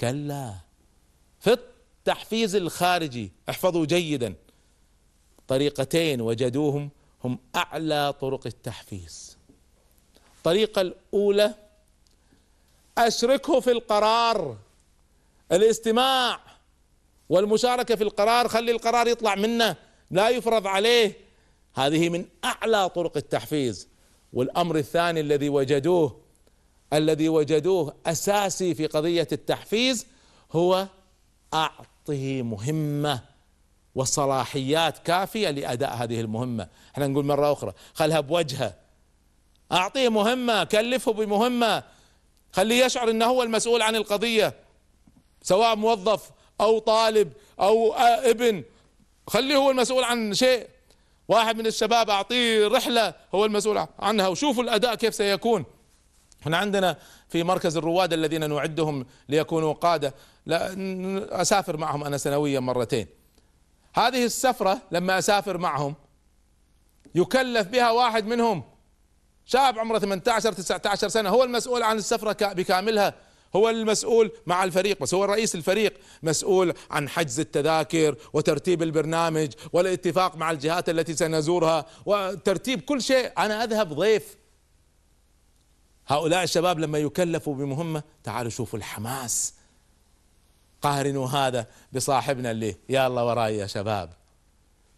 كلا. في التحفيز الخارجي احفظوا جيدا طريقتين وجدوهم هم أعلى طرق التحفيز. الطريقة الأولى أشركه في القرار الاستماع والمشاركة في القرار. خلي القرار يطلع منه لا يفرض عليه. هذه من أعلى طرق التحفيز. والأمر الثاني الذي وجدوه الذي وجدوه أساسي في قضية التحفيز هو أعطه مهمة. وصلاحيات كافية لأداء هذه المهمة. إحنا نقول مرة أخرى خلها بوجهه. أعطيه مهمة كلفه بمهمة. خليه يشعر إنه هو المسؤول عن القضية سواء موظف أو طالب أو ابن. خليه هو المسؤول عن شيء. واحد من الشباب أعطيه رحلة هو المسؤول عنها. وشوفوا الأداء كيف سيكون. إحنا عندنا في مركز الرواد الذين نعدهم ليكونوا قادة. لا أسافر معهم أنا سنويا مرتين. هذه السفرة لما أسافر معهم يكلف بها واحد منهم شاب عمره 18 19 سنة. هو المسؤول عن السفرة بكاملها. هو المسؤول مع الفريق بس هو رئيس الفريق مسؤول عن حجز التذاكر وترتيب البرنامج والاتفاق مع الجهات التي سنزورها وترتيب كل شيء. أنا أذهب ضيف. هؤلاء الشباب لما يكلفوا بمهمة تعالوا شوفوا الحماس. قارنوا هذا بصاحبنا اللي الله وراي يا شباب.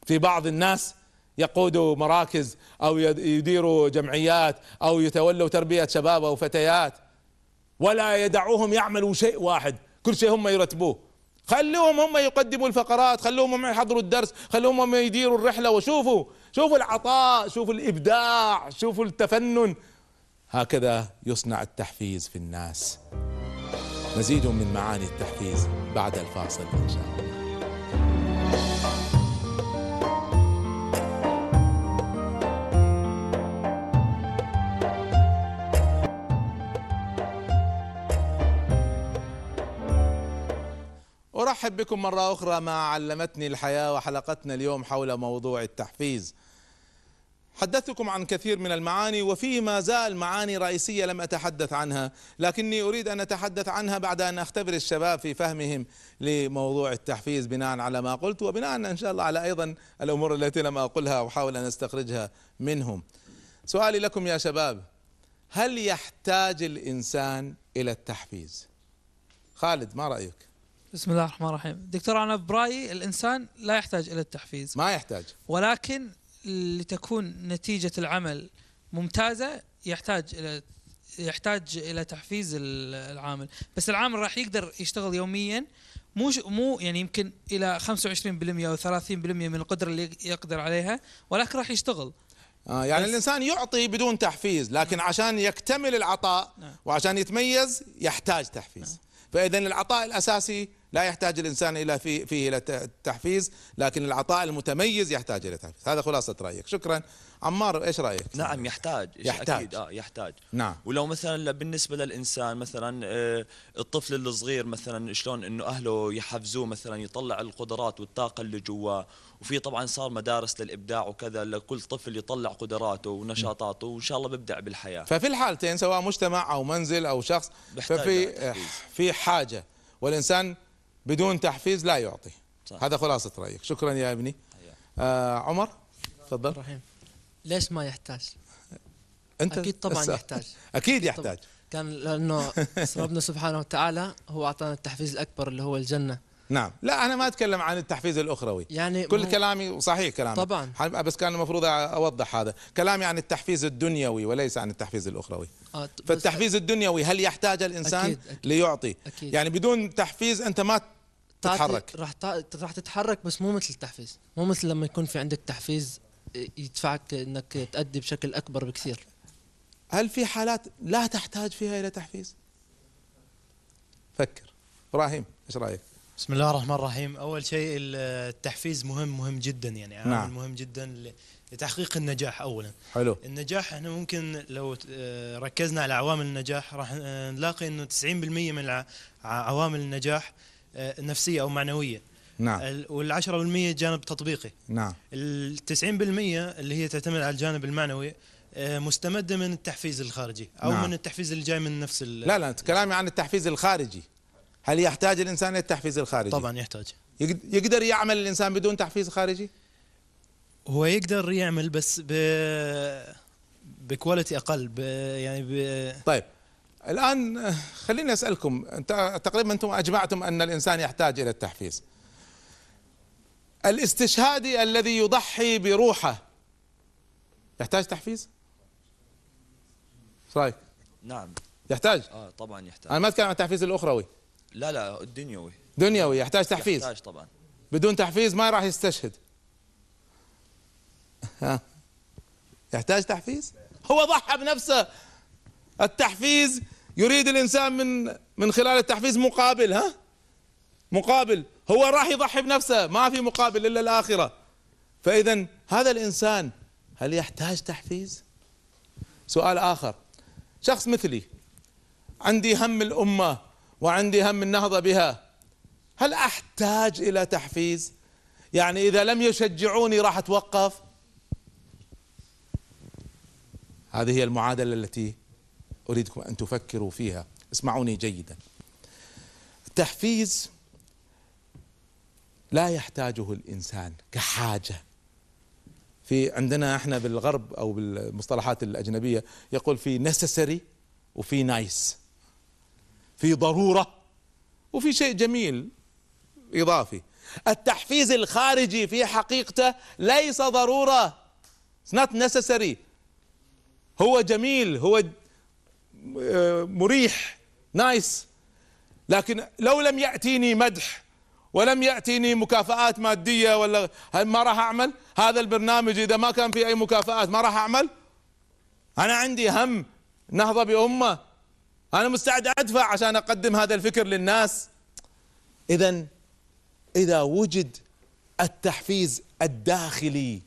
في بعض الناس يقودوا مراكز أو يديروا جمعيات أو يتولوا تربية شباب أو فتيات ولا يدعوهم يعملوا شيء واحد كل شيء هم يرتبوه. خلوهم هم يقدموا الفقرات خلوهم هم يحضروا الدرس خلوهم هم يديروا الرحلة وشوفوا شوفوا العطاء شوفوا الإبداع شوفوا التفنن. هكذا يصنع التحفيز في الناس. مزيد من معاني التحفيز بعد الفاصل إن شاء الله. أرحب بكم مرة أخرى مع علمتني الحياة وحلقتنا اليوم حول موضوع التحفيز. حدثتكم عن كثير من المعاني وفي ما زال معاني رئيسية لم أتحدث عنها لكني أريد أن أتحدث عنها بعد أن أختبر الشباب في فهمهم لموضوع التحفيز بناء على ما قلت وبناء إن شاء الله على أيضا الأمور التي لم أقلها واحاول أن أستخرجها منهم. سؤالي لكم يا شباب هل يحتاج الإنسان إلى التحفيز؟ خالد ما رأيك؟ بسم الله الرحمن الرحيم. دكتور أنا برأيي الإنسان لا يحتاج إلى التحفيز. ما يحتاج. ولكن لتكون نتيجة العمل ممتازة يحتاج إلى يحتاج إلى تحفيز العامل بس العامل راح يقدر يشتغل يوميا مو مو يعني يمكن إلى 25% أو 30% من القدرة اللي يقدر عليها ولكن راح يشتغل آه يعني الإنسان يعطي بدون تحفيز لكن نعم. عشان يكتمل العطاء نعم. وعشان يتميز يحتاج تحفيز نعم. فاذا العطاء الأساسي لا يحتاج الإنسان إلى فيه, فيه إلى التحفيز لكن العطاء المتميز يحتاج إلى تحفيز. هذا خلاصة رأيك. شكرا. عمار إيش رأيك؟ نعم يحتاج. يحتاج. أكيد. آه يحتاج. نعم. ولو مثلا بالنسبة للإنسان مثلا آه الطفل الصغير مثلا شلون إنه أهله يحفزوه مثلا يطلع القدرات والطاقة اللي جواه. وفي طبعا صار مدارس للإبداع وكذا لكل طفل يطلع قدراته ونشاطاته وإن شاء الله بيبدع بالحياة. ففي الحالتين سواء مجتمع أو منزل أو شخص ففي في حاجة. والإنسان بدون تحفيز لا يعطي. صح. هذا خلاصة رأيك. شكرا يا ابني. آه عمر تفضل. رحيم ليش ما يحتاج؟ أنت أكيد طبعا يحتاج. أكيد يحتاج. كان لأنه ربنا سبحانه وتعالى هو أعطانا التحفيز الأكبر اللي هو الجنة. نعم. لا أنا ما أتكلم عن التحفيز الأخروي. يعني كل كلامي صحيح كلامي طبعا. بس كان المفروض أوضح هذا. كلامي عن التحفيز الدنيوي وليس عن التحفيز الأخروي. آه فالتحفيز الدنيوي هل يحتاج الإنسان أكيد أكيد. ليعطي؟ أكيد. يعني بدون تحفيز أنت ما تتحرك. راح راح تتحرك بس مو مثل التحفيز. مو مثل لما يكون في عندك تحفيز يدفعك إنك تأدي بشكل أكبر بكثير. هل في حالات لا تحتاج فيها إلى تحفيز؟ فكر. إبراهيم إيش رأيك؟ بسم الله الرحمن الرحيم. أول شيء التحفيز مهم مهم جدا يعني. عامل نعم. مهم جدا لتحقيق النجاح اولا. حلو. النجاح إحنا ممكن لو ركزنا على عوامل النجاح راح نلاقي إنه 90% من عوامل النجاح آه، نفسية أو معنوية. نعم. وال10% جانب تطبيقي. نعم. ال 90% اللي هي تعتمد على الجانب المعنوي آه، مستمدة من التحفيز الخارجي أو نعم. من التحفيز اللي جاي من نفس لا لا كلامي عن التحفيز الخارجي. هل يحتاج الإنسان إلى التحفيز الخارجي؟ طبعا يحتاج. يقد- يقدر يعمل الإنسان بدون تحفيز خارجي؟ هو يقدر يعمل بس ب بكواليتي أقل ب... يعني ب... طيب الآن خليني أسألكم أنت تقريبا أنتم أجمعتم أن الإنسان يحتاج إلى التحفيز. الاستشهادي الذي يضحي بروحه يحتاج تحفيز؟ إيش رأيك؟ نعم. يحتاج؟ آه طبعا يحتاج. أنا ما أتكلم عن التحفيز الأخروي. لا لا الدنيوي دنيوي يحتاج تحفيز. يحتاج طبعا. بدون تحفيز ما راح يستشهد. ها. يحتاج تحفيز؟ هو ضحى بنفسه. التحفيز يريد الإنسان من من خلال التحفيز مقابل ها؟ مقابل. هو راح يضحي بنفسه. ما في مقابل إلا الآخرة. فاذا هذا الإنسان هل يحتاج تحفيز؟ سؤال آخر. شخص مثلي عندي هم الأمة. وعندي هم النهضه بها. هل أحتاج إلى تحفيز؟ يعني إذا لم يشجعوني راح أتوقف؟ هذه هي المعادلة التي أريدكم أن تفكروا فيها. اسمعوني جيدا. التحفيز لا يحتاجه الإنسان كحاجة. في عندنا إحنا بالغرب أو بالمصطلحات الأجنبية يقول في necessary وفي nice في ضرورة وفي شيء جميل إضافي. التحفيز الخارجي في حقيقته ليس ضرورة. It's not necessary. هو جميل هو آه، مريح nice لكن لو لم يأتيني مدح ولم يأتيني مكافآت مادية ولا هل ما راح أعمل؟ هذا البرنامج إذا ما كان في أي مكافآت ما راح أعمل؟ أنا عندي هم نهضة بأمة. أنا مستعد أدفع عشان أقدم هذا الفكر للناس. اذا إذا وجد التحفيز الداخلي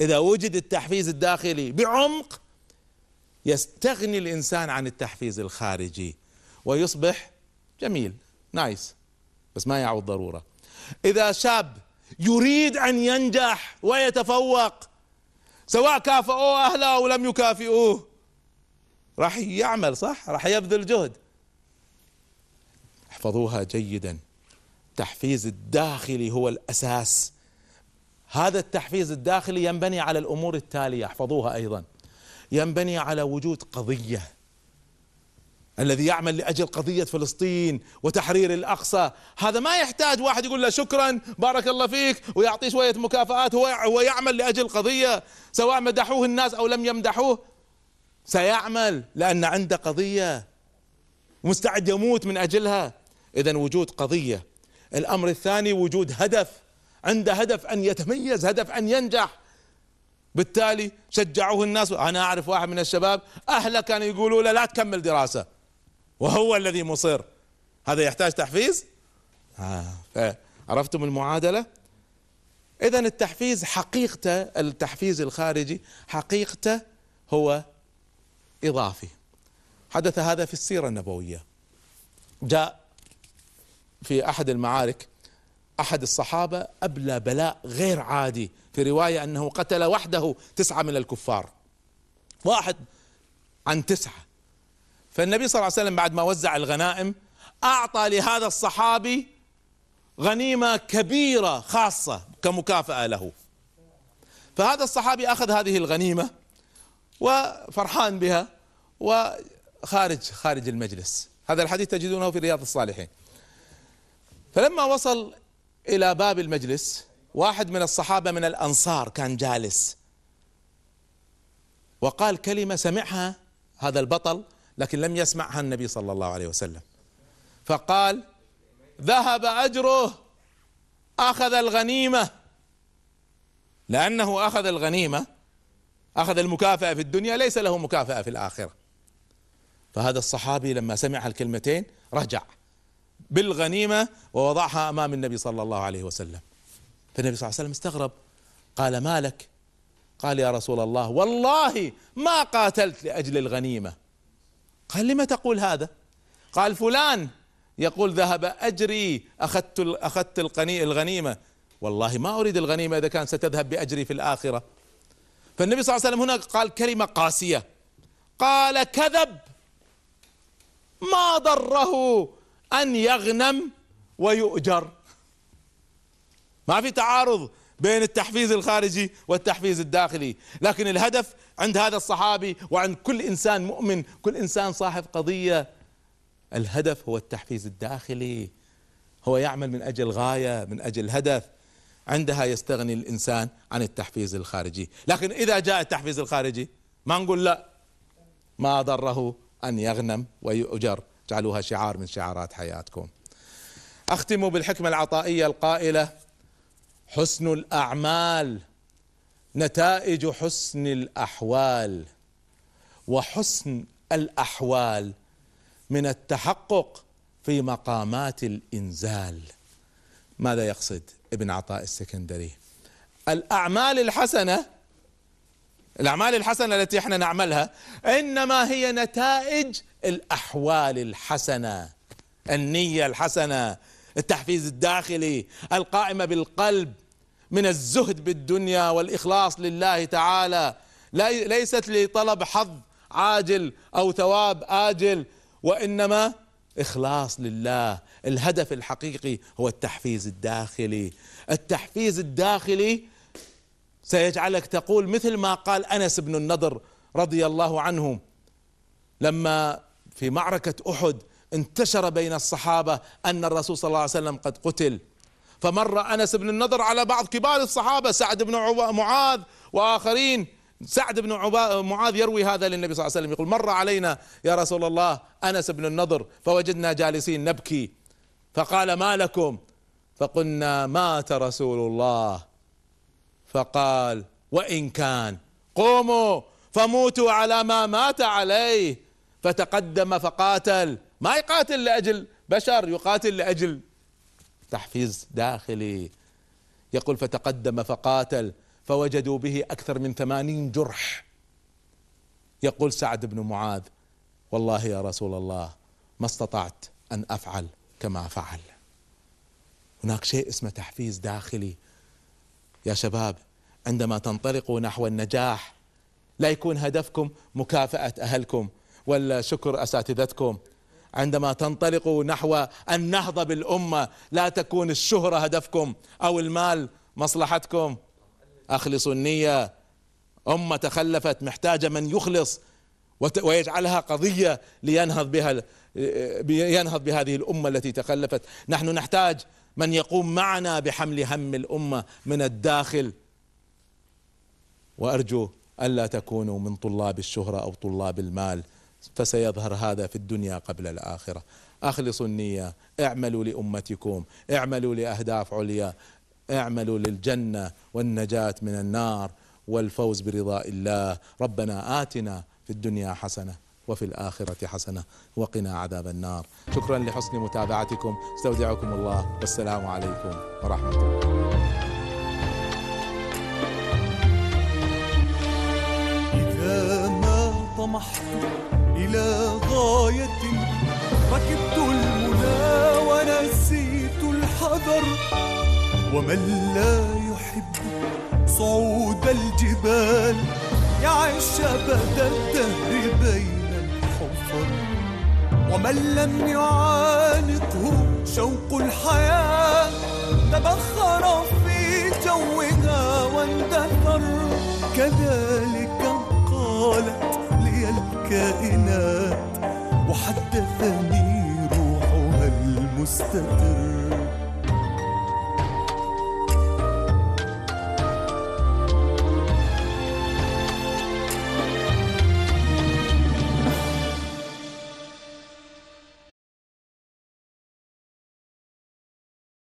إذا وجد التحفيز الداخلي بعمق يستغني الإنسان عن التحفيز الخارجي ويصبح جميل نايس بس ما يعود ضرورة. إذا شاب يريد أن ينجح ويتفوق سواء كافئوه أهله أو لم يكافئوه راح يعمل صح؟ راح يبذل جهد. احفظوها جيدا. التحفيز الداخلي هو الأساس. هذا التحفيز الداخلي ينبني على الأمور التالية. احفظوها أيضا. ينبني على وجود قضية. الذي يعمل لأجل قضية فلسطين وتحرير الأقصى. هذا ما يحتاج واحد يقول له شكرا بارك الله فيك ويعطيه شوية مكافآت هو يعمل لأجل قضية سواء مدحوه الناس أو لم يمدحوه. سيعمل لأن عنده قضية. مستعد يموت من أجلها. اذا وجود قضية. الأمر الثاني وجود هدف. عنده هدف أن يتميز هدف أن ينجح. بالتالي شجعوه الناس. أنا أعرف واحد من الشباب أهله كانوا يقولوا له لا تكمل دراسة. وهو الذي مصر. هذا يحتاج تحفيز؟ آه. عرفتم المعادلة؟ اذا التحفيز حقيقته التحفيز الخارجي حقيقته هو إضافي. حدث هذا في السيرة النبوية. جاء في أحد المعارك أحد الصحابة أبلى بلاء غير عادي في رواية أنه قتل وحده تسعة من الكفار. واحد عن تسعة. فالنبي صلى الله عليه وسلم بعد ما وزع الغنائم أعطى لهذا الصحابي غنيمة كبيرة خاصة كمكافأة له. فهذا الصحابي أخذ هذه الغنيمة وفرحان بها وخارج خارج المجلس. هذا الحديث تجدونه في رياض الصالحين. فلما وصل إلى باب المجلس واحد من الصحابة من الأنصار كان جالس. وقال كلمة سمعها هذا البطل لكن لم يسمعها النبي صلى الله عليه وسلم. فقال ذهب أجره أخذ الغنيمة. لأنه أخذ الغنيمة أخذ المكافأة في الدنيا ليس له مكافأة في الآخرة. فهذا الصحابي لما سمع الكلمتين رجع بالغنيمة ووضعها أمام النبي صلى الله عليه وسلم. فالنبي صلى الله عليه وسلم استغرب قال ما لك؟ قال يا رسول الله والله ما قاتلت لأجل الغنيمة. قال لما تقول هذا؟ قال فلان يقول ذهب أجري أخذت أخذت الغنيمة. والله ما أريد الغنيمة إذا كان ستذهب بأجري في الآخرة. فالنبي صلى الله عليه وسلم هنا قال كلمة قاسية. قال كذب. ما ضره أن يغنم ويؤجر. ما في تعارض بين التحفيز الخارجي والتحفيز الداخلي. لكن الهدف عند هذا الصحابي وعند كل إنسان مؤمن كل إنسان صاحب قضية الهدف هو التحفيز الداخلي. هو يعمل من أجل غاية من أجل هدف. عندها يستغني الإنسان عن التحفيز الخارجي. لكن إذا جاء التحفيز الخارجي ما نقول لا. ما ضره أن يغنم ويؤجر. جعلوها شعار من شعارات حياتكم. أختم بالحكمة العطائية القائلة حسن الأعمال نتائج حسن الأحوال وحسن الأحوال من التحقق في مقامات الإنزال. ماذا يقصد؟ ابن عطاء السكندري. الأعمال الحسنة الأعمال الحسنة التي إحنا نعملها إنما هي نتائج الأحوال الحسنة النية الحسنة التحفيز الداخلي القائمة بالقلب من الزهد بالدنيا والإخلاص لله تعالى. ليست لطلب حظ عاجل أو ثواب آجل وإنما إخلاص لله. الهدف الحقيقي هو التحفيز الداخلي. التحفيز الداخلي سيجعلك تقول مثل ما قال أنس بن النضر رضي الله عنه لما في معركة أحد انتشر بين الصحابة أن الرسول صلى الله عليه وسلم قد قتل. فمر أنس بن النضر على بعض كبار الصحابة سعد بن معاذ وآخرين. سعد بن معاذ يروي هذا للنبي صلى الله عليه وسلم. يقول مر علينا يا رسول الله أنس بن النضر فوجدنا جالسين نبكي. فقال ما لكم؟ فقلنا مات رسول الله. فقال وإن كان. قوموا فموتوا على ما مات عليه. فتقدم فقاتل. ما يقاتل لأجل بشر يقاتل لأجل تحفيز داخلي. يقول فتقدم فقاتل. فوجدوا به أكثر من ثمانين جرح. يقول سعد بن معاذ والله يا رسول الله ما استطعت أن أفعل كما فعل. هناك شيء اسمه تحفيز داخلي. يا شباب عندما تنطلقوا نحو النجاح لا يكون هدفكم مكافأة أهلكم ولا شكر أساتذتكم. عندما تنطلقوا نحو النهضة بالأمة لا تكون الشهرة هدفكم أو المال مصلحتكم. أخلصوا النية. أمة تخلفت محتاجة من يخلص ويجعلها قضية لينهض بها ينهض بهذه الأمة التي تخلفت. نحن نحتاج من يقوم معنا بحمل هم الأمة من الداخل. وأرجو ألا تكونوا من طلاب الشهرة أو طلاب المال فسيظهر هذا في الدنيا قبل الآخرة. أخلصوا النية اعملوا لأمتكم اعملوا لأهداف عليا. اعملوا للجنة والنجاة من النار والفوز برضاء الله. ربنا آتنا في الدنيا حسنة وفي الآخرة حسنة وقنا عذاب النار. شكرا لحسن متابعتكم. استودعكم الله. والسلام عليكم ورحمة الله. إذا ما طمحت إلى غاية ركبت المنى ونسيت الحذر. ومن لا يحب صعود الجبال يعيش أبد الدهر بين الحفر ومن لم يعانقه شوق الحياة تبخر في جوها واندثر. كذلك قالت لي الكائنات وحدثني روحها المستقر